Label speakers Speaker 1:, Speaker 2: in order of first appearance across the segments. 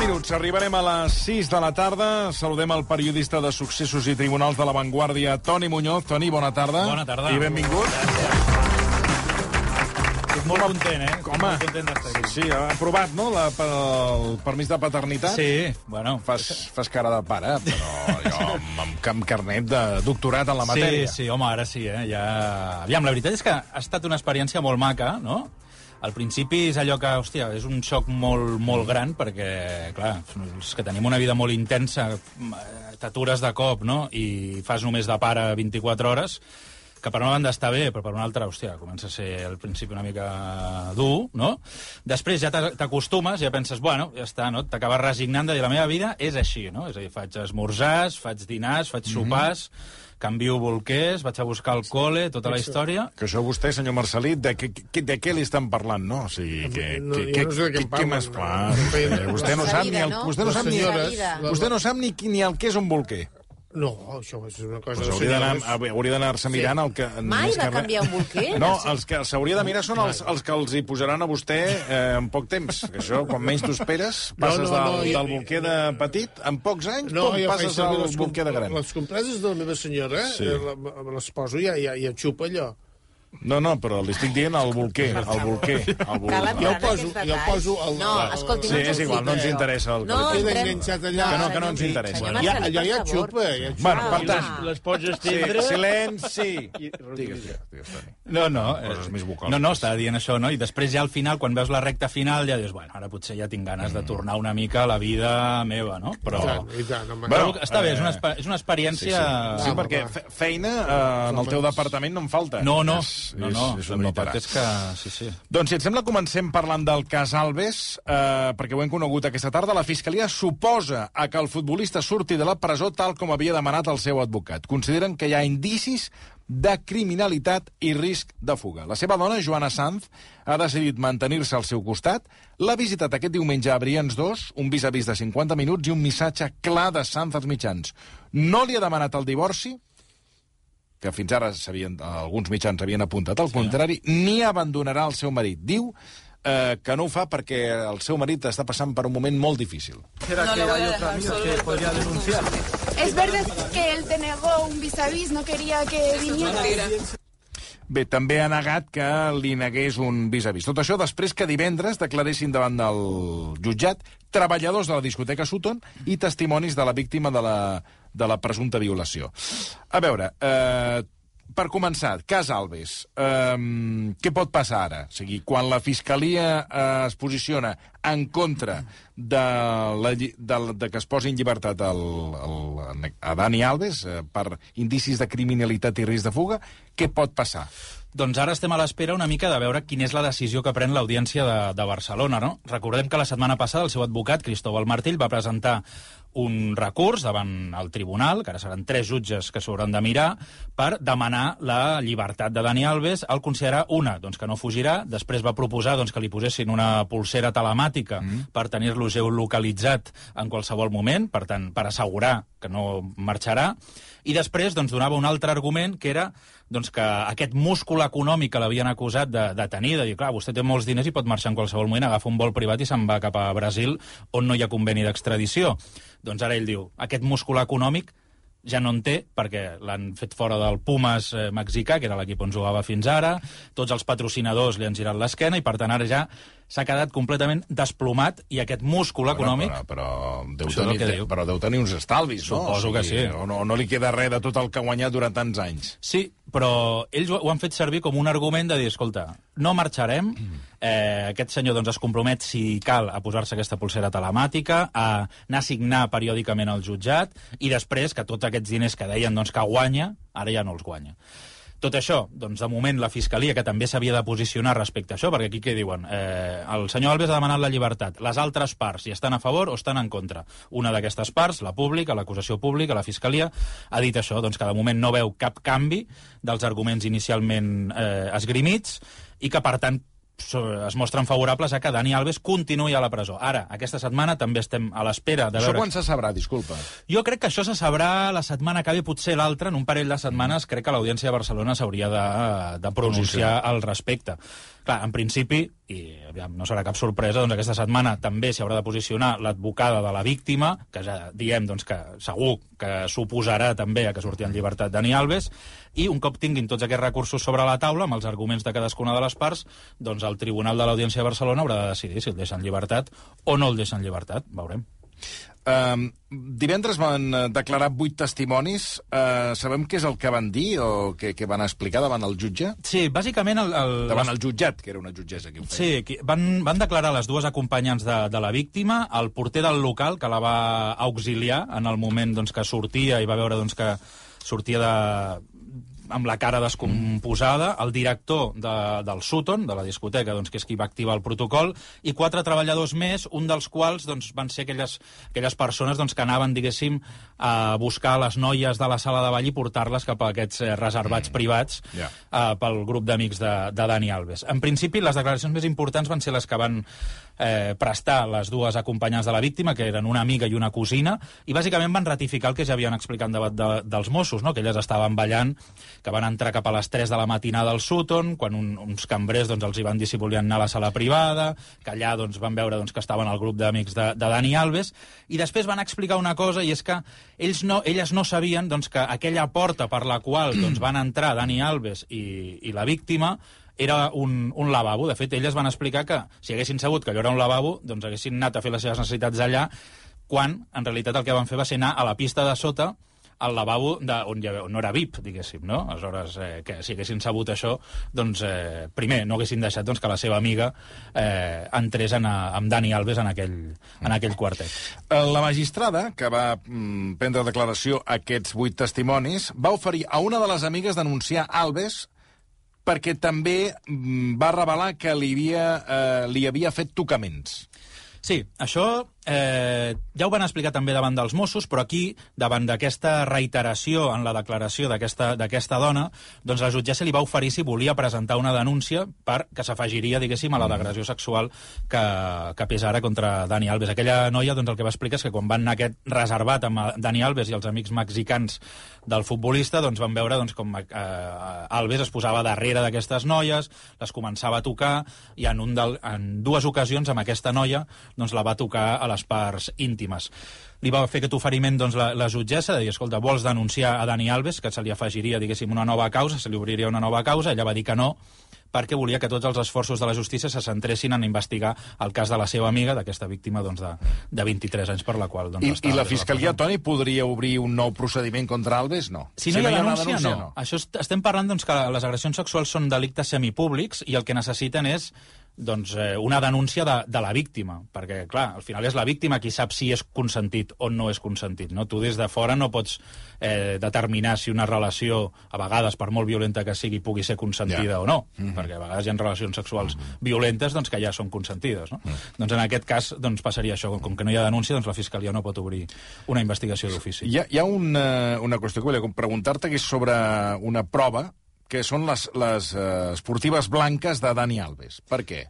Speaker 1: minuts, arribarem a les 6 de la tarda. Saludem el periodista de Successos i Tribunals de la Vanguardia, Toni Muñoz. Toni, bona tarda.
Speaker 2: Bona tarda.
Speaker 1: I benvingut.
Speaker 2: Estic molt content, eh?
Speaker 1: Home,
Speaker 2: Molt content d'estar aquí.
Speaker 1: sí, ha aprovat, no?, la, el permís de paternitat.
Speaker 2: Sí, bueno...
Speaker 1: Fas, fas cara de pare, però jo amb, amb, amb carnet de doctorat en la matèria.
Speaker 2: Sí, sí, home, ara sí, eh? Ja... Aviam, la veritat és que ha estat una experiència molt maca, no? Al principi és allò que, hòstia, és un xoc molt, molt gran, perquè, clar, els que tenim una vida molt intensa, eh, t'atures de cop, no?, i fas només de pare 24 hores, que per una banda està bé, però per una altra, hòstia, comença a ser al principi una mica dur, no? Després ja t'a- t'acostumes, ja penses, bueno, ja està, no? T'acabes resignant de dir, la meva vida és així, no? És a dir, faig esmorzars, faig dinars, faig sopars, canvio bolquers, vaig a buscar el cole, tota la història...
Speaker 1: Que això vostè, senyor Marcelí, de, què, què- de què li estan parlant, no? O sigui, que,
Speaker 3: No,
Speaker 1: que, que,
Speaker 3: no sé de què
Speaker 1: que,
Speaker 3: parlen,
Speaker 1: més
Speaker 3: no.
Speaker 1: clar?
Speaker 3: No
Speaker 1: Eh, vostè no sap ni el, vostè no sap ni, vostè no sap ni, ni el que és un bolquer.
Speaker 3: No, això és una cosa
Speaker 1: Pues
Speaker 3: de
Speaker 1: hauria d'anar-
Speaker 3: senyores.
Speaker 1: hauria d'anar-se mirant el que...
Speaker 4: Mai va
Speaker 1: que
Speaker 4: canviar un bolquer?
Speaker 1: No, els que s'hauria de mirar són els, els que els hi posaran a vostè eh, en poc temps. Que això, quan menys t'ho esperes, passes
Speaker 3: no, no,
Speaker 1: del,
Speaker 3: jo-
Speaker 1: del bolquer de petit, en pocs anys,
Speaker 3: No, faig
Speaker 1: passes al
Speaker 3: com-
Speaker 1: bolquer de gran.
Speaker 3: les compreses de la meva senyora,
Speaker 1: Sí.
Speaker 3: sí. eh, les poso i ja, ja, ja xupa allò.
Speaker 1: No, no, però li estic dient el bolquer, el bolquer. El
Speaker 4: Cal
Speaker 1: bolquer.
Speaker 3: Jo el poso- jo el poso al-
Speaker 4: No,
Speaker 3: al-
Speaker 4: escolti,
Speaker 1: Sí,
Speaker 4: no
Speaker 1: és igual, no ens interessa el que
Speaker 4: No,
Speaker 1: li
Speaker 3: Queda enganxat allà.
Speaker 1: Que no, que no ens interessa. Bueno,
Speaker 3: Ja, allò ja xupa, ja xupa.
Speaker 1: Bueno, per
Speaker 4: Ah.
Speaker 1: tant...
Speaker 2: Les pots
Speaker 1: Sí,
Speaker 2: estendre...
Speaker 1: silenci! Digues, digues, digues, Toni.
Speaker 2: No, no.
Speaker 1: Coses
Speaker 2: eh,
Speaker 1: més vocals.
Speaker 2: No, no, estava dient això, no? I després ja al final, quan veus la recta final, ja dius, bueno, ara potser ja tinc ganes de tornar una mica a la vida meva, no? Però...
Speaker 3: I tant, i
Speaker 1: Bueno,
Speaker 2: està bé, és una,
Speaker 1: eh,
Speaker 2: és una
Speaker 1: Sí, sí.
Speaker 2: experiència...
Speaker 1: sí
Speaker 3: Va,
Speaker 1: perquè feina eh, en el teu departament no en falta.
Speaker 2: No, no,
Speaker 1: És,
Speaker 2: no,
Speaker 1: és,
Speaker 2: no,
Speaker 1: és
Speaker 2: la
Speaker 1: un no
Speaker 2: veritat és que... Sí, sí.
Speaker 1: Doncs si et sembla, comencem parlant del cas Alves, eh, perquè ho hem conegut aquesta tarda. La Fiscalia suposa a que el futbolista surti de la presó tal com havia demanat el seu advocat. Consideren que hi ha indicis de criminalitat i risc de fuga. La seva dona, Joana Sanz, ha decidit mantenir-se al seu costat. L'ha visitat aquest diumenge a Brians 2, un vis a vis de 50 minuts i un missatge clar de Sanz als mitjans. No li ha demanat el divorci, que fins ara alguns mitjans havien apuntat al contrari, ni abandonarà el seu marit. Diu eh, que no ho fa perquè el seu marit està passant per un moment molt difícil.
Speaker 5: No le voy a dejar solo.
Speaker 6: Es verdad que él te negó un vis a vis, no quería que viniera.
Speaker 1: Bé, també ha negat que li negués un vis a vis. Tot això després que divendres declaressin davant del jutjat treballadors de la discoteca Sutton i testimonis de la víctima de la, de la presumpta violació. A veure, eh, per començar, cas Alves, eh, què pot passar ara? O sigui, quan la Fiscalia eh, es posiciona en contra de, la, de, de que es posi en llibertat el, el, a Dani Alves eh, per indicis de criminalitat i risc de fuga, què pot passar?
Speaker 2: Doncs ara estem a l'espera una mica de veure quina és la decisió que pren l'Audiència de, de Barcelona, no? Recordem que la setmana passada el seu advocat, Cristóbal Martell, va presentar un recurs davant el tribunal, que ara seran tres jutges que s'hauran de mirar, per demanar la llibertat de Dani Alves al considerar una, doncs que no fugirà, després va proposar doncs, que li posessin una pulsera telemàtica mm. per tenir-lo geolocalitzat en qualsevol moment, per tant, per assegurar que no marxarà, i després doncs, donava un altre argument, que era doncs, que aquest múscul econòmic que l'havien acusat de, de tenir, de dir, clar, vostè té molts diners i pot marxar en qualsevol moment, agafa un vol privat i se'n va cap a Brasil, on no hi ha conveni d'extradició. Doncs ara ell diu, aquest múscul econòmic ja no en té, perquè l'han fet fora del Pumas eh, mexicà, que era l'equip on jugava fins ara, tots els patrocinadors li han girat l'esquena, i per tant ara ja s'ha quedat completament desplomat, i aquest múscul econòmic...
Speaker 1: Però, però, deu tenir,
Speaker 2: que diu.
Speaker 1: però deu tenir uns estalvis, no?
Speaker 2: Suposo que sí.
Speaker 1: O no, no li queda res de tot el que ha guanyat durant tants anys.
Speaker 2: Sí, però ells ho ho han fet servir com un argument de dir, escolta, no marxarem, eh, aquest senyor doncs, es compromet, si cal, a posar-se aquesta pulsera telemàtica, a anar a signar periòdicament al jutjat, i després que tots aquests diners que deien doncs, que guanya, ara ja no els guanya. Tot això, doncs, de moment, la Fiscalia, que també s'havia de posicionar respecte a això, perquè aquí què diuen? Eh, el senyor Alves ha demanat la llibertat. Les altres parts, si estan a favor o estan en contra. Una d'aquestes parts, la pública, l'acusació pública, la Fiscalia, ha dit això, doncs, que de moment no veu cap canvi dels arguments inicialment eh, esgrimits i que, per tant, es mostren favorables a que Dani Alves continuï a la presó. Ara, aquesta setmana també estem a l'espera de
Speaker 1: Això
Speaker 2: veure...
Speaker 1: quan se sabrà, disculpa?
Speaker 2: Jo crec que això se sabrà la setmana que ve, potser l'altra, en un parell de setmanes, crec que l'Audiència de Barcelona s'hauria de, de pronunciar al respecte. Clar, en principi, i aviam, no serà cap sorpresa, doncs aquesta setmana també s'hi haurà de posicionar l'advocada de la víctima, que ja diem doncs, que segur que suposarà també a que surti en llibertat Dani Alves, i un cop tinguin tots aquests recursos sobre la taula, amb els arguments de cadascuna de les parts, doncs el Tribunal de l'Audiència de Barcelona haurà de decidir si el deixa en llibertat o no el deixa en llibertat. Veurem.
Speaker 1: Um, divendres van eh, declarar vuit testimonis. Uh, sabem què és el que van dir o què, què van explicar davant el jutge?
Speaker 2: Sí, bàsicament... El, el,
Speaker 1: Davant el jutjat, que era una jutgessa que ho feia.
Speaker 2: Sí, van, van declarar les dues acompanyants de, de la víctima, el porter del local, que la va auxiliar en el moment doncs, que sortia i va veure doncs, que sortia de, amb la cara descomposada, el director de, del Sutton, de la discoteca, doncs, que és qui va activar el protocol, i quatre treballadors més, un dels quals doncs, van ser aquelles, aquelles persones doncs, que anaven, diguéssim, a buscar les noies de la sala de ball i portar-les cap a aquests eh, reservats privats
Speaker 1: Ja.
Speaker 2: eh, pel grup d'amics de, de Dani Alves. En principi, les declaracions més importants van ser les que van eh, prestar les dues acompanyants de la víctima, que eren una amiga i una cosina, i bàsicament van ratificar el que ja havien explicat davant de, dels Mossos, no? que elles estaven ballant, que van entrar cap a les 3 de la matinada al Sutton, quan un, uns cambrers doncs, els hi van dir si volien anar a la sala privada, que allà doncs, van veure doncs, que estaven al grup d'amics de, de Dani Alves, i després van explicar una cosa, i és que ells no, elles no sabien doncs, que aquella porta per la qual doncs, van entrar Dani Alves i, i la víctima era un, un lavabo. De fet, elles van explicar que si haguessin sabut que allò era un lavabo, doncs haguessin anat a fer les seves necessitats allà, quan en realitat el que van fer va ser anar a la pista de sota al lavabo de, on, hi havia, on no era VIP, diguéssim, no? Aleshores, eh, que si haguessin sabut això, doncs, eh, primer, no haguessin deixat doncs, que la seva amiga eh, entrés en, a, amb Dani Alves en aquell, en aquell quartet.
Speaker 1: Eh, La magistrada, que va mm, prendre declaració a aquests vuit testimonis, va oferir a una de les amigues denunciar Alves perquè també mm, va revelar que li havia, eh, li havia fet tocaments.
Speaker 2: Sí, això eh, ja ho van explicar també davant dels Mossos, però aquí, davant d'aquesta reiteració en la declaració d'aquesta dona, doncs la jutgessa li va oferir si volia presentar una denúncia per que s'afegiria, diguéssim, a la d'agressió sexual que, que pesa ara contra Dani Alves. Aquella noia, doncs, el que va explicar és que quan van anar a aquest reservat amb Dani Alves i els amics mexicans del futbolista, doncs van veure doncs, com eh, Alves es posava darrere d'aquestes noies, les començava a tocar, i en, un del, en dues ocasions amb aquesta noia doncs, la va tocar a les parts íntimes. Li va fer aquest oferiment doncs, la, la jutgessa, de dir, escolta, vols denunciar a Dani Alves, que se li afegiria, diguéssim, una nova causa, se li obriria una nova causa, ella va dir que no, perquè volia que tots els esforços de la justícia se centressin en investigar el cas de la seva amiga, d'aquesta víctima doncs, de, de 23 anys, per la qual... Doncs,
Speaker 1: I, I la Fiscalia. Toni, podria obrir un nou procediment contra Alves? No.
Speaker 2: Si no, hi ha
Speaker 1: una
Speaker 2: denúncia, no. Això est estem parlant doncs, que les agressions sexuals són delictes semipúblics i el que necessiten és doncs, eh, una denúncia de, de la víctima, perquè, clar, al final és la víctima qui sap si és consentit o no és consentit. No? Tu des de fora no pots eh, determinar si una relació, a vegades, per molt violenta que sigui, pugui ser consentida
Speaker 1: Ja.
Speaker 2: o no, mm -hmm. perquè a vegades hi ha relacions sexuals mm -hmm. violentes doncs, que ja són consentides. No? Mm -hmm. Doncs en aquest cas doncs, passaria això. Com que no hi ha denúncia, doncs la Fiscalia no pot obrir una investigació d'ofici.
Speaker 1: Hi ha, hi ha una, una qüestió que volia preguntar-te, que és sobre una prova, que són les, les uh, esportives blanques de Dani Alves. Per què?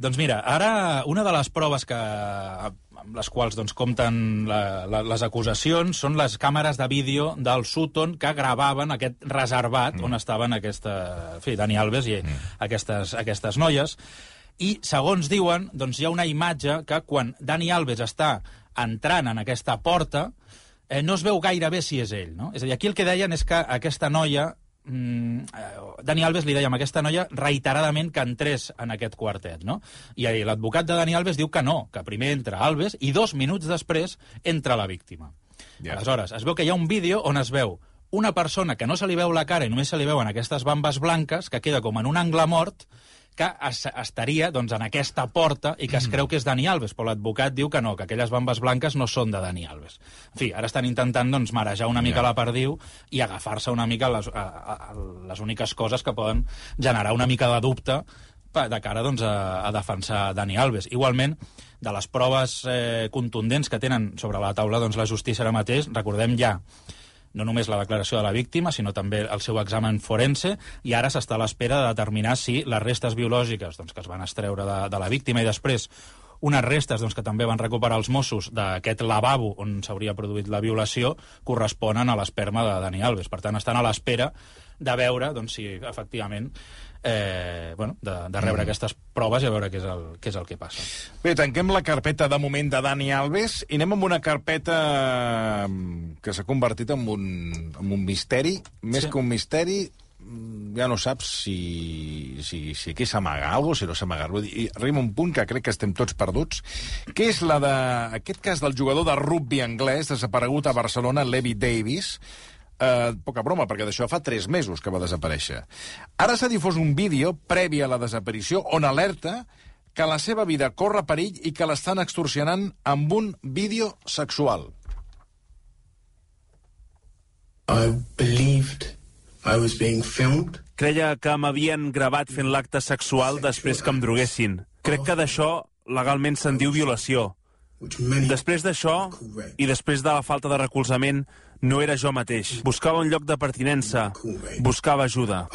Speaker 2: Doncs mira, ara una de les proves que, amb les quals doncs, compten la, la, les acusacions són les càmeres de vídeo del Sutton que gravaven aquest reservat mm. on estaven aquesta, en fi, Dani Alves i mm. aquestes, aquestes noies. I, segons diuen, doncs, hi ha una imatge que quan Dani Alves està entrant en aquesta porta eh, no es veu gaire bé si és ell. No? És a dir, aquí el que deien és que aquesta noia eh, Dani Alves li deia a aquesta noia reiteradament que entrés en aquest quartet, no? I l'advocat de Dani Alves diu que no, que primer entra Alves i dos minuts després entra la víctima.
Speaker 1: Ja.
Speaker 2: Aleshores, es veu que hi ha un vídeo on es veu una persona que no se li veu la cara i només se li veuen aquestes bambes blanques, que queda com en un angle mort, que es, estaria doncs, en aquesta porta i que es creu que és Dani Alves, però l'advocat diu que no, que aquelles bambes blanques no són de Dani Alves. En fi, ara estan intentant doncs, marejar una mica
Speaker 1: Ja.
Speaker 2: la perdiu i agafar-se una mica les, a, a, les úniques coses que poden generar una mica de dubte de cara doncs, a, a defensar Dani Alves. Igualment, de les proves eh, contundents que tenen sobre la taula doncs, la justícia ara mateix, recordem ja no només la declaració de la víctima, sinó també el seu examen forense, i ara s'està a l'espera de determinar si les restes biològiques doncs, que es van extreure de, de la víctima i després unes restes doncs, que també van recuperar els Mossos d'aquest lavabo on s'hauria produït la violació corresponen a l'esperma de Dani Alves. Per tant, estan a l'espera de veure doncs, si efectivament eh, bueno, de, de rebre mm. aquestes proves i a veure què és, el, què és el que passa.
Speaker 1: Bé, tanquem la carpeta de moment de Dani Alves i anem amb una carpeta mm, que s'ha convertit en un, en un misteri. Més
Speaker 2: Sí.
Speaker 1: que un misteri, mm, ja no saps si, si, si aquí s'amaga alguna cosa, si no s'amaga. I Arriba un punt que crec que estem tots perduts, que és la de, aquest cas del jugador de rugby anglès desaparegut a Barcelona, Levi Davis, Eh, poca broma, perquè d'això fa tres mesos que va desaparèixer. Ara s'ha difós un vídeo previ a la desaparició on alerta que la seva vida corre perill i que l'estan extorsionant amb un vídeo sexual.
Speaker 4: I believed I was being filmed.
Speaker 7: Creia que m'havien gravat fent l'acte sexual després que em droguessin. Crec que d'això legalment se'n diu violació. Després d'això, i després de la falta de recolzament, no era jo mateix. Buscava un lloc de pertinença. Buscava ajuda.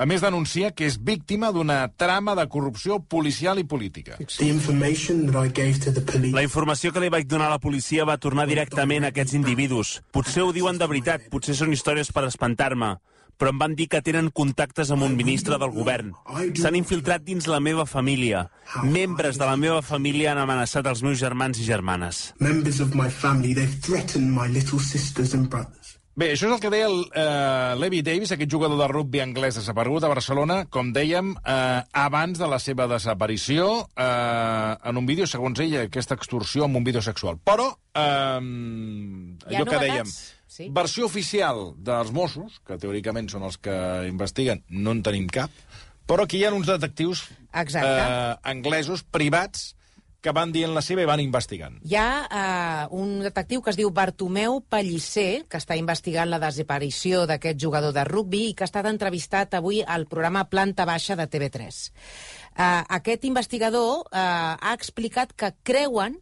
Speaker 1: A més, denuncia que és víctima d'una trama de corrupció policial i política.
Speaker 7: La informació que li vaig donar a la policia va tornar directament a aquests individus. Potser ho diuen de veritat, potser són històries per espantar-me, però em van dir que tenen contactes amb un ministre del govern. S'han infiltrat dins la meva família. Membres de la meva família han amenaçat els meus germans i germanes.
Speaker 4: members of my family, they've threatened my little sisters and brothers.
Speaker 1: Bé, això és el que deia el, eh, Levi Davis, aquest jugador de rugby anglès desaparegut a Barcelona, com dèiem, eh, abans de la seva desaparició, eh, en un vídeo, segons ell, aquesta extorsió amb un vídeo sexual. Però, eh, allò que dèiem,
Speaker 8: sí.
Speaker 1: versió oficial dels Mossos, que teòricament són els que investiguen, no en tenim cap, però aquí hi ha uns detectius
Speaker 8: Exacte.
Speaker 1: eh, anglesos privats que van dient la seva i van investigant.
Speaker 8: Hi ha eh, un detectiu que es diu Bartomeu Pellicer, que està investigant la desaparició d'aquest jugador de rugbi i que ha estat entrevistat avui al programa Planta Baixa de TV3. Eh, aquest investigador eh, ha explicat que creuen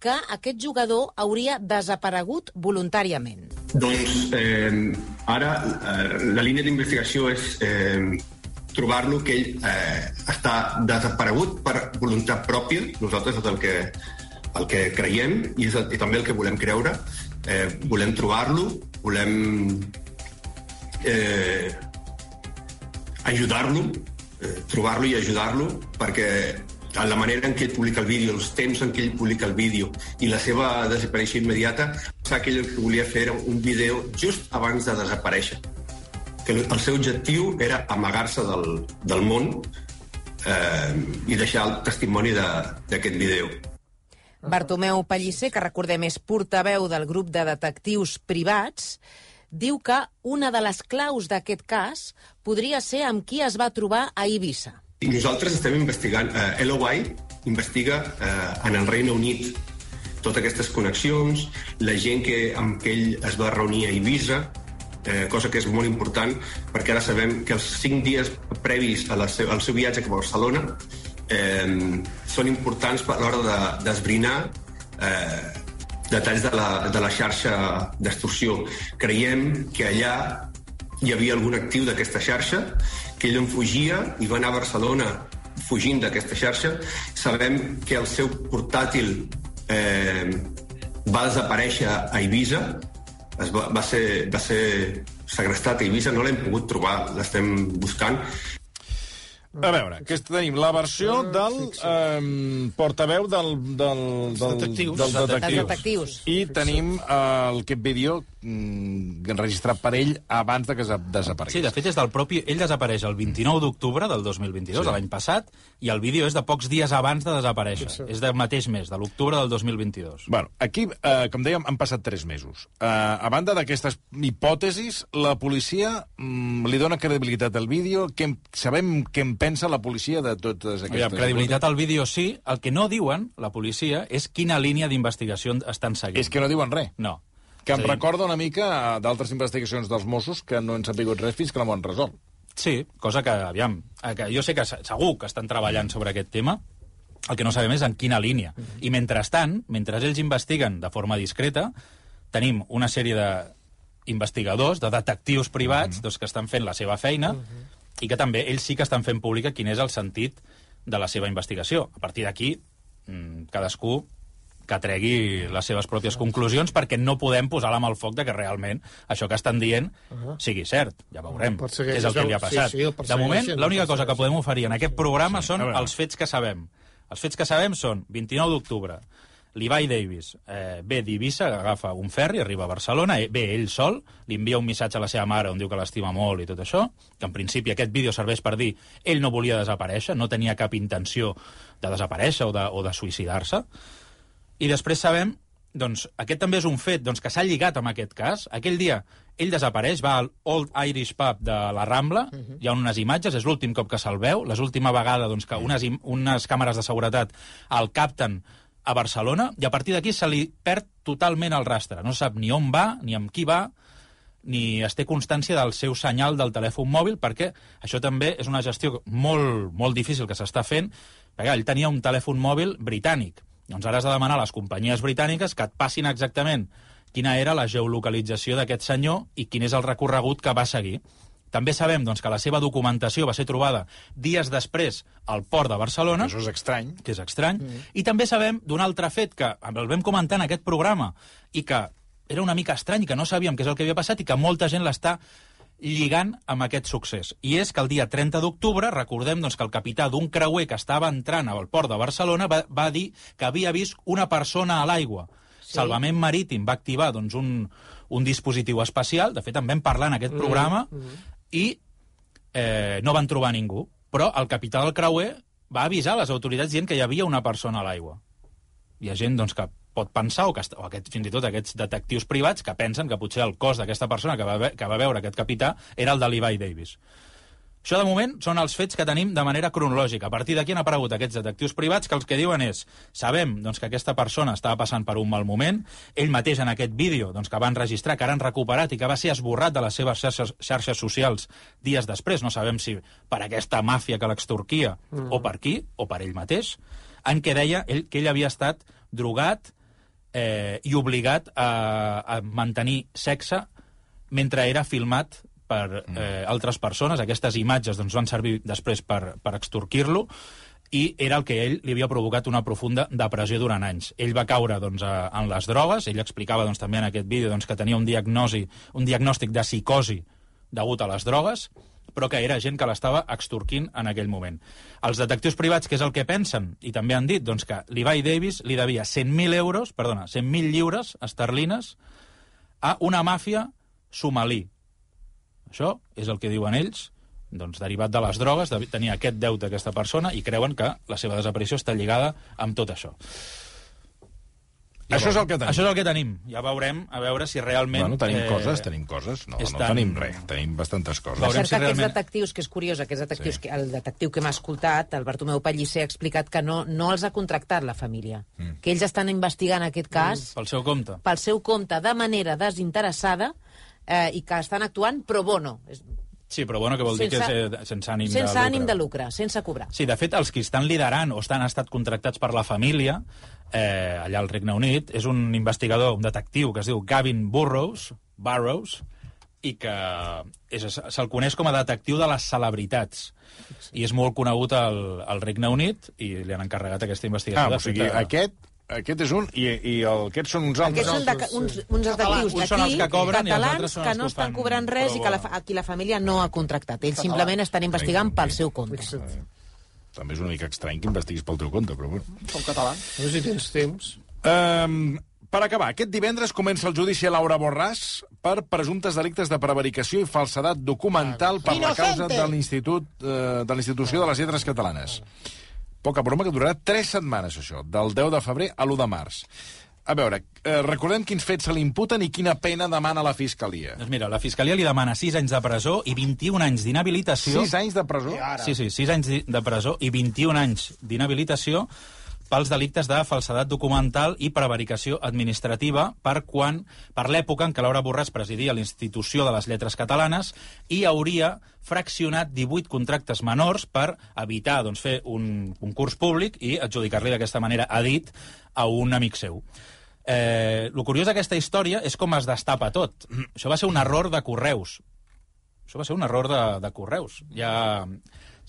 Speaker 8: que aquest jugador hauria desaparegut voluntàriament.
Speaker 9: Doncs eh, ara eh, la línia d'investigació és eh, trobar-lo que ell eh, està desaparegut per voluntat pròpia. Nosaltres és el que, el que creiem i és el, i també el que volem creure. Eh, volem trobar-lo, volem eh, ajudar-lo, eh, trobar-lo i ajudar-lo perquè a la manera en què ell publica el vídeo, els temps en què ell publica el vídeo i la seva desaparició immediata, sap que volia fer era un vídeo just abans de desaparèixer. Que el seu objectiu era amagar-se del, del món eh, i deixar el testimoni d'aquest vídeo.
Speaker 8: Bartomeu Pellicer, que recordem és portaveu del grup de detectius privats, diu que una de les claus d'aquest cas podria ser amb qui es va trobar a Eivissa.
Speaker 9: I nosaltres estem investigant, eh, LOI investiga eh, en el Regne Unit totes aquestes connexions, la gent que, amb què ell es va reunir a Eivissa, eh, cosa que és molt important perquè ara sabem que els cinc dies previs a la seu, al seu viatge cap a Barcelona eh, són importants a l'hora de- d'esbrinar eh, detalls de la, de la xarxa d'extorsió. Creiem que allà hi havia algun actiu d'aquesta xarxa, que ell en fugia i va anar a Barcelona fugint d'aquesta xarxa. Sabem que el seu portàtil eh, va desaparèixer a Eivissa, es va, va, ser, va ser segrestat a Eivissa, no l'hem pogut trobar, l'estem buscant.
Speaker 1: A veure, aquesta tenim la versió del eh, portaveu del, del, del,
Speaker 3: detectius.
Speaker 1: dels
Speaker 8: Dels
Speaker 1: detectius. I tenim eh, aquest vídeo enregistrat per ell abans de que es desaparegués.
Speaker 2: Sí, de fet, és del propi... Ell desapareix el 29 d'octubre del 2022, sí. l'any passat, i el vídeo és de pocs dies abans de desaparèixer.
Speaker 3: Sí, sí.
Speaker 2: És del mateix mes, de l'octubre del 2022.
Speaker 1: Bueno, aquí, eh, com dèiem, han passat tres mesos. Eh, a banda d'aquestes hipòtesis, la policia mm, li dona credibilitat al vídeo. Què, en- sabem què en pensa la policia de totes aquestes...
Speaker 2: Aviam, credibilitat al vídeo sí, el que no diuen, la policia, és quina línia d'investigació estan seguint.
Speaker 1: És que no diuen res.
Speaker 2: No.
Speaker 1: Que em
Speaker 2: dir,
Speaker 1: recorda una mica a d'altres investigacions dels Mossos que no han sabut res fins que no m'ho han resolt.
Speaker 2: Sí, cosa que, aviam, eh, que jo sé que se- segur que estan treballant sobre aquest tema, el que no sabem és en quina línia. I mentrestant, mentre ells investiguen de forma discreta, tenim una sèrie d'investigadors, de detectius privats, doncs, que estan fent la seva feina, i que també ells sí que estan fent pública quin és el sentit de la seva investigació. A partir d'aquí, mm, cadascú que tregui les seves pròpies conclusions perquè no podem posar la mà al foc de que realment això que estan dient sigui cert. Ja veurem.
Speaker 3: Persegueix-
Speaker 2: És el que li ha
Speaker 3: sí,
Speaker 2: passat.
Speaker 3: sí, el
Speaker 2: de moment,
Speaker 3: el
Speaker 2: l'única cosa que podem oferir en aquest programa són
Speaker 1: a veure.
Speaker 2: els fets que sabem. Els fets que sabem són 29 d'octubre, Levi Davis eh, ve d'Eivissa, agafa un ferri, arriba a Barcelona, eh, ve ell sol, li envia un missatge a la seva mare on diu que l'estima molt i tot això, que en principi aquest vídeo serveix per dir ell no volia desaparèixer, no tenia cap intenció de desaparèixer o de, o de suïcidar-se. I després sabem, doncs, aquest també és un fet doncs, que s'ha lligat amb aquest cas. Aquell dia ell desapareix, va al Old Irish Pub de la Rambla, uh -huh. hi ha unes imatges, és l'últim cop que se'l veu, l'última vegada doncs, que unes, unes càmeres de seguretat el capten a Barcelona, i a partir d'aquí se li perd totalment el rastre. No sap ni on va, ni amb qui va, ni es té constància del seu senyal del telèfon mòbil, perquè això també és una gestió molt, molt difícil que s'està fent, perquè ell tenia un telèfon mòbil britànic. Doncs ara has de demanar a les companyies britàniques que et passin exactament quina era la geolocalització d'aquest senyor i quin és el recorregut que va seguir. També sabem doncs, que la seva documentació va ser trobada dies després al port de Barcelona,
Speaker 1: Això és estrany.
Speaker 2: que és estrany, mm. i també sabem d'un altre fet que el vam comentar en aquest programa i que era una mica estrany, que no sabíem què és el que havia passat i que molta gent l'està lligant amb aquest succés. I és que el dia 30 d'octubre, recordem doncs, que el capità d'un creuer que estava entrant al port de Barcelona va, va dir que havia vist una persona a l'aigua. Sí. Salvament Marítim va activar doncs, un, un dispositiu especial, de fet en vam parlar en aquest programa, mm. i eh, no van trobar ningú. Però el capità del creuer va avisar les autoritats dient que hi havia una persona a l'aigua. Hi ha gent doncs, que pot pensar, o, que, o aquest, fins i tot aquests detectius privats, que pensen que potser el cos d'aquesta persona que va, ve- que va veure aquest capità era el de Levi Davis. Això, de moment, són els fets que tenim de manera cronològica. A partir d'aquí han aparegut aquests detectius privats que els que diuen és sabem doncs, que aquesta persona estava passant per un mal moment, ell mateix en aquest vídeo doncs, que van registrar, que ara han recuperat i que va ser esborrat de les seves xarxes, xarxes socials dies després, no sabem si per aquesta màfia que l'extorquia mm. o per qui, o per ell mateix, en què deia ell, que ell havia estat drogat eh, i obligat a, a mantenir sexe mentre era filmat per eh, altres persones. Aquestes imatges doncs, van servir després per, per extorquir-lo i era el que ell li havia provocat una profunda depressió durant anys. Ell va caure doncs, a, en les drogues, ell explicava doncs, també en aquest vídeo doncs, que tenia un, diagnosi, un diagnòstic de psicosi degut a les drogues, però que era gent que l'estava extorquint en aquell moment. Els detectius privats, què és el que pensen? I també han dit doncs, que Levi Davis li devia 100.000 euros, perdona, 100.000 lliures esterlines a una màfia somalí. Això és el que diuen ells, doncs, derivat de les drogues, de tenir aquest deute aquesta persona i creuen que la seva desaparició està lligada amb tot això.
Speaker 1: Això és el que tenim.
Speaker 2: Això és el que tenim. Ja veurem a veure si realment...
Speaker 1: Bueno, tenim
Speaker 2: eh,
Speaker 1: coses, tenim coses. No, no
Speaker 2: estan-
Speaker 1: tenim res, tenim bastantes coses.
Speaker 8: Per
Speaker 2: Veurem si
Speaker 8: aquests
Speaker 2: realment-
Speaker 8: detectius, que és curiós, aquests detectius, sí. que, el detectiu que hem escoltat, el Bartomeu Pellicer, ha explicat que no, no els ha contractat la família, mm. que ells estan investigant aquest cas mm.
Speaker 2: Pel seu compte.
Speaker 8: pel seu compte de manera desinteressada eh, i que estan actuant pro bono, és-
Speaker 2: Sí, però bueno, que vol dir que és eh, sense ànim
Speaker 8: sense
Speaker 2: de lucre.
Speaker 8: ànim de lucre, sense cobrar.
Speaker 2: Sí, de fet, els que estan liderant o estan estat contractats per la família eh, allà al Regne Unit és un investigador, un detectiu que es diu Gavin Burrows, Burrows i que se'l coneix com a detectiu de les celebritats. I és molt conegut al, al Regne Unit i li han encarregat aquesta investigació.
Speaker 1: Ah, o sigui,
Speaker 2: fet, eh,
Speaker 1: aquest, aquest és un i, i el, aquests són uns altres.
Speaker 8: Aquests són de, uns, uns detectius
Speaker 2: Uns són els
Speaker 8: d'aquí,
Speaker 2: que cobren i els altres
Speaker 8: catalans,
Speaker 2: són
Speaker 8: que
Speaker 2: els
Speaker 8: no
Speaker 2: que ho
Speaker 8: estan
Speaker 2: fan
Speaker 8: cobrant res i que la,
Speaker 2: bono.
Speaker 8: fa- a qui la família no ha contractat. Ells simplement estan investigant pel seu compte.
Speaker 1: També és una mica estrany que investiguis pel teu compte, però bueno.
Speaker 5: Som catalans.
Speaker 3: A veure si tens temps.
Speaker 1: Um, per acabar, aquest divendres comença el judici a Laura Borràs per presumptes delictes de prevaricació i falsedat documental per la causa de l'Institut eh, de l'Institució de les Lletres Catalanes. Poca broma que durarà tres setmanes, això, del 10 de febrer a l'1 de març. A veure, eh, recordem quins fets se li imputen i quina pena demana la Fiscalia.
Speaker 2: Doncs mira, la Fiscalia li demana 6 anys de presó i 21 anys d'inhabilitació.
Speaker 1: 6 anys de presó?
Speaker 2: Sí, sí, 6 anys de presó i 21 anys d'inhabilitació pels delictes de falsedat documental i prevaricació administrativa per quan per l'època en què Laura Borràs presidia l'Institució de les Lletres Catalanes i hauria fraccionat 18 contractes menors per evitar doncs, fer un concurs públic i adjudicar-li d'aquesta manera a dit a un amic seu. Eh, el curiós d'aquesta història és com es destapa tot. Això va ser un error de correus. Això va ser un error de, de correus. Ja...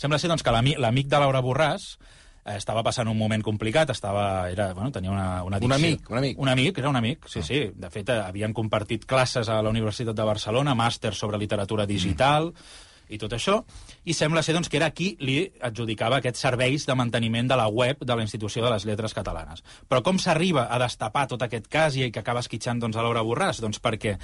Speaker 2: Sembla ser doncs, que l'ami- l'amic de Laura Borràs eh, estava passant un moment complicat, estava, era, bueno, tenia una, una
Speaker 1: Un
Speaker 2: addicció.
Speaker 1: amic, un amic.
Speaker 2: Un amic, era un amic, sí, sí. De fet, eh, havien compartit classes a la Universitat de Barcelona, màster sobre literatura digital, i tot això, i sembla ser doncs, que era qui li adjudicava aquests serveis de manteniment de la web de la Institució de les Lletres Catalanes. Però com s'arriba a destapar tot aquest cas i que acaba esquitxant doncs, a Laura Borràs? Doncs perquè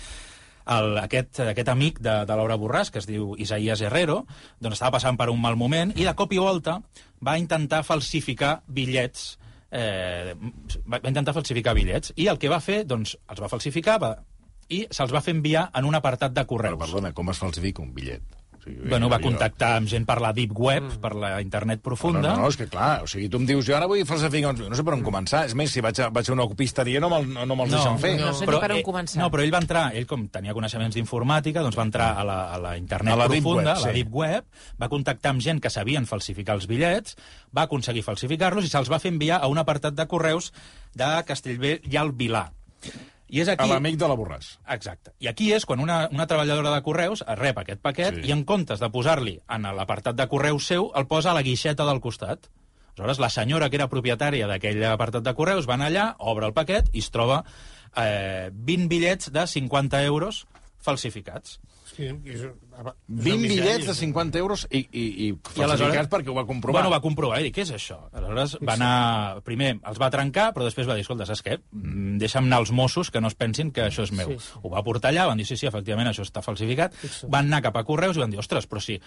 Speaker 2: el, aquest, aquest amic de, de Laura Borràs, que es diu Isaías Herrero, doncs estava passant per un mal moment i de cop i volta va intentar falsificar bitllets eh, va intentar falsificar bitllets i el que va fer, doncs, els va falsificar va, i se'ls va fer enviar en un apartat de
Speaker 1: Però,
Speaker 2: correus.
Speaker 1: perdona, com es falsifica un bitllet? Sigui,
Speaker 2: Bueno, va contactar amb gent per la deep web, mm. per la internet profunda.
Speaker 1: No, no, no, és que clar, o sigui, tu em dius, jo ara vull falsificar uns... No sé per on començar. És més, si vaig a, vaig a una copisteria no me'l no, no me'ls deixen fer.
Speaker 8: no sé ni per on
Speaker 2: eh,
Speaker 8: començar.
Speaker 2: No, però ell va entrar, ell com tenia coneixements d'informàtica, doncs va entrar a la, a la internet
Speaker 1: A la
Speaker 2: profunda,
Speaker 1: web,
Speaker 2: a la
Speaker 1: sí.
Speaker 2: deep web, va contactar amb gent que sabien falsificar els bitllets, va aconseguir falsificar-los i se'ls va fer enviar a un apartat de correus de Castellbell i el Vilar. I és
Speaker 1: A
Speaker 2: aquí...
Speaker 1: l'amic de la Borràs.
Speaker 2: Exacte. I aquí és quan una, una treballadora de correus rep aquest paquet
Speaker 1: Sí.
Speaker 2: i en comptes de posar-li en l'apartat de correus seu, el posa a la guixeta del costat. Aleshores, la senyora que era propietària d'aquell apartat de correus van allà, obre el paquet i es troba eh, 20 bitllets de 50 euros falsificats.
Speaker 3: Sí, és, és
Speaker 1: 20 bitllets de 50 euros i, i, i falsificats perquè ho va comprovar.
Speaker 2: Bueno, va comprovar i dir, què és això? Aleshores va anar... Primer els va trencar, però després va dir, escolta, saps què? Deixa'm anar als Mossos que no es pensin que això és meu.
Speaker 3: Sí, sí.
Speaker 2: Ho va portar allà, van dir, sí, sí, efectivament, això està falsificat. Van anar cap a Correus i van dir, ostres, però si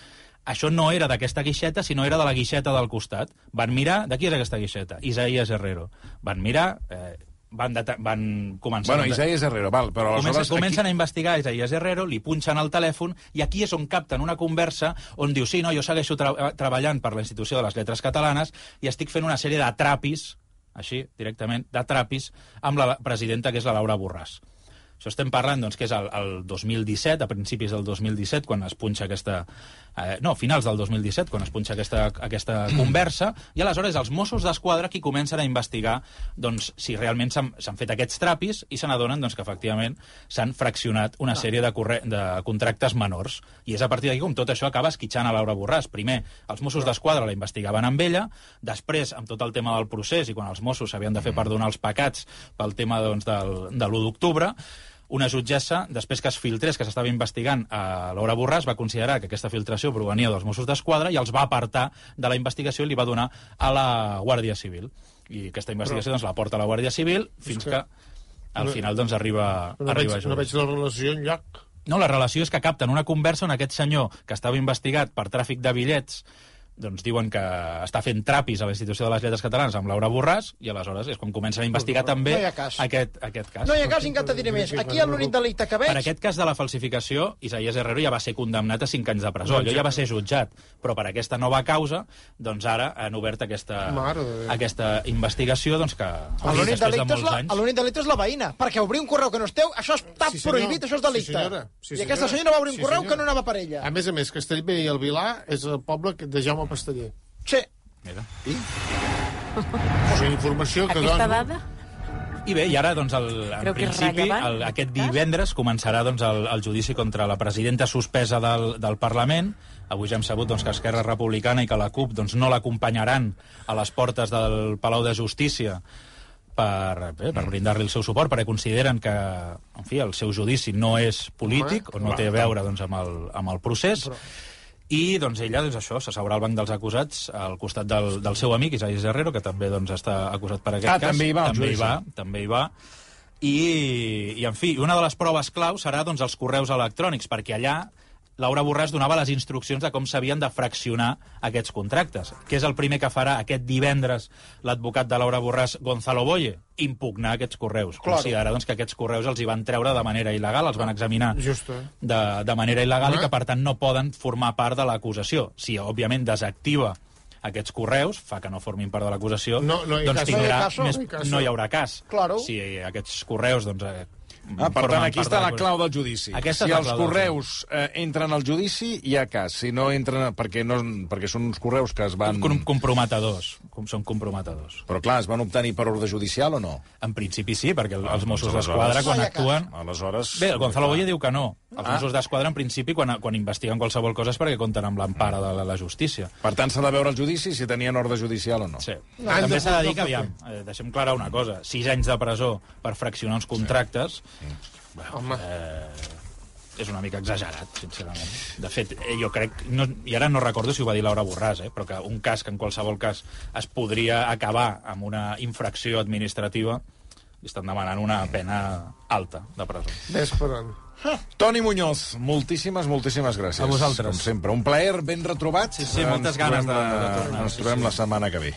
Speaker 2: això no era d'aquesta guixeta, sinó era de la guixeta del costat. Van mirar, de qui és aquesta guixeta? Isaías Herrero. Van mirar, eh, van, deta- van començar...
Speaker 1: Bueno, Isaías Herrero, val, però
Speaker 2: Comencen,
Speaker 1: aleshores...
Speaker 2: comencen a investigar Isaías Herrero, li punxen el telèfon i aquí és on capten una conversa on diu, sí, no, jo segueixo tra treballant per la Institució de les Lletres Catalanes i estic fent una sèrie de trapis, així, directament, de trapis, amb la presidenta, que és la Laura Borràs. Això estem parlant, doncs, que és el, el 2017, a principis del 2017, quan es punxa aquesta... Eh, no, finals del 2017, quan es punxa aquesta, aquesta conversa, i aleshores els Mossos d'Esquadra qui comencen a investigar doncs, si realment s'han fet aquests trapis i se n'adonen doncs, que efectivament s'han fraccionat una sèrie de, corre de contractes menors. I és a partir d'aquí com tot això acaba esquitxant a Laura Borràs. Primer, els Mossos d'Esquadra la investigaven amb ella, després, amb tot el tema del procés i quan els Mossos s'havien de fer perdonar els pecats pel tema doncs, del, de l'1 d'octubre, una jutgessa, després que es filtrés que s'estava investigant a Laura Borràs, va considerar que aquesta filtració provenia dels Mossos d'Esquadra i els va apartar de la investigació i li va donar a la Guàrdia Civil. I aquesta investigació doncs, la porta a la Guàrdia Civil fins
Speaker 3: que-
Speaker 2: que, al
Speaker 3: no-
Speaker 2: final doncs, arriba,
Speaker 3: No,
Speaker 2: arriba
Speaker 3: veig, no veig la relació enlloc.
Speaker 2: No, la relació és que capten una conversa on aquest senyor, que estava investigat per tràfic de bitllets, doncs diuen que està fent trapis a la Institució de les Lletres Catalanes amb Laura Borràs, i aleshores és quan comencen a investigar també
Speaker 5: No ha cas.
Speaker 2: aquest, aquest cas.
Speaker 5: No hi ha cas, encara te diré més. Aquí l'únic delicte que veig...
Speaker 2: Per aquest cas de la falsificació, Isaías Herrero ja va ser condemnat a 5 anys de presó. Allò ja va ser jutjat. Però per aquesta nova causa, doncs ara han obert aquesta,
Speaker 3: Mare de
Speaker 2: aquesta investigació doncs que
Speaker 5: L'únic
Speaker 2: de
Speaker 5: delicte, la,
Speaker 2: anys...
Speaker 5: l'únic delicte és la veïna, perquè obrir un correu que no és teu, això està
Speaker 3: Sí, senyor.
Speaker 5: prohibit, això és delicte.
Speaker 3: Sí, senyora. Sí,
Speaker 5: I aquesta
Speaker 3: senyora.
Speaker 5: senyora va obrir un
Speaker 3: Sí,
Speaker 5: correu que no anava per ella.
Speaker 3: A més a més, Castellbell i el Vilar és el poble que- de Jaume Pasteller.
Speaker 5: Sí.
Speaker 2: Mira.
Speaker 3: O sigui, informació que
Speaker 8: Aquesta
Speaker 3: dono...
Speaker 8: dada?
Speaker 2: I bé, i ara, doncs, el, en
Speaker 8: Creu
Speaker 2: principi,
Speaker 8: rellevant,
Speaker 2: el, aquest divendres començarà doncs, el, el judici contra la presidenta suspesa del, del Parlament. Avui ja hem sabut doncs, que Esquerra Republicana i que la CUP doncs, no l'acompanyaran a les portes del Palau de Justícia per, bé, per brindar-li el seu suport, perquè consideren que en fi, el seu judici no és polític o no té a veure doncs, amb, el, amb el procés. I doncs, ella, doncs, això, s'asseurà al banc dels acusats al costat del, del seu amic, Isaías Herrero, que també doncs, està acusat per aquest
Speaker 1: Ah,
Speaker 2: cas.
Speaker 1: també hi va
Speaker 2: també hi va, també hi va. I, I, en fi, una de les proves clau serà doncs, els correus electrònics, perquè allà Laura Borràs donava les instruccions de com s'havien de fraccionar aquests contractes. Què és el primer que farà aquest divendres l'advocat de Laura Borràs, Gonzalo Boye? Impugnar aquests correus.
Speaker 5: Claro.
Speaker 2: Considerar doncs, que aquests correus els hi van treure de manera il·legal, els van examinar
Speaker 3: Justo.
Speaker 2: de, de manera il·legal i
Speaker 3: Ah.
Speaker 2: que, per tant, no poden formar part de l'acusació. Si, òbviament, desactiva aquests correus, fa que no formin part de l'acusació,
Speaker 3: No, no hi
Speaker 2: doncs tindrà
Speaker 5: No hi ha caso,
Speaker 2: més,
Speaker 3: caso.
Speaker 2: no hi haurà cas.
Speaker 5: Claro.
Speaker 2: Si aquests correus doncs, eh,
Speaker 1: Ah, per tant, aquí està la clau del judici.
Speaker 2: Aquesta
Speaker 1: si els correus eh, entren al judici, hi ha cas. Si no entren... Perquè, no, perquè són uns correus que es van...
Speaker 2: Com, comprometedors, com són comprometedors.
Speaker 1: Però clar, es van obtenir per ordre judicial o no?
Speaker 2: En principi sí, perquè el- els Mossos
Speaker 1: doncs
Speaker 2: d'Esquadra, quan actuen...
Speaker 1: Aleshores...
Speaker 2: Bé, el Gonzalo Boye diu que no. Els
Speaker 1: Ah.
Speaker 2: Mossos d'Esquadra, en principi, quan, quan investiguen qualsevol cosa és perquè compten amb l'empara de la, la justícia.
Speaker 1: Per tant, s'ha de veure el judici si tenien ordre judicial o no.
Speaker 2: Sí.
Speaker 3: No,
Speaker 2: També s'ha de dir que, aviam, eh, deixem clara una cosa. Sis anys de presó per fraccionar uns contractes
Speaker 3: Home,
Speaker 2: és una mica exagerat, sincerament. De fet, eh, jo crec, no, i ara no recordo si ho va dir Laura Borràs, eh, però que un cas que en qualsevol cas es podria acabar amb una infracció administrativa, li estan demanant una pena alta de presó.
Speaker 3: ves per on.
Speaker 1: Toni Muñoz, moltíssimes, moltíssimes gràcies.
Speaker 2: A vosaltres.
Speaker 1: Com sempre, un plaer ben retrobat.
Speaker 2: Sí, sí, moltes ganes de- de tornar.
Speaker 1: Ens
Speaker 2: Sí,
Speaker 1: trobem
Speaker 2: sí.
Speaker 1: la setmana que ve.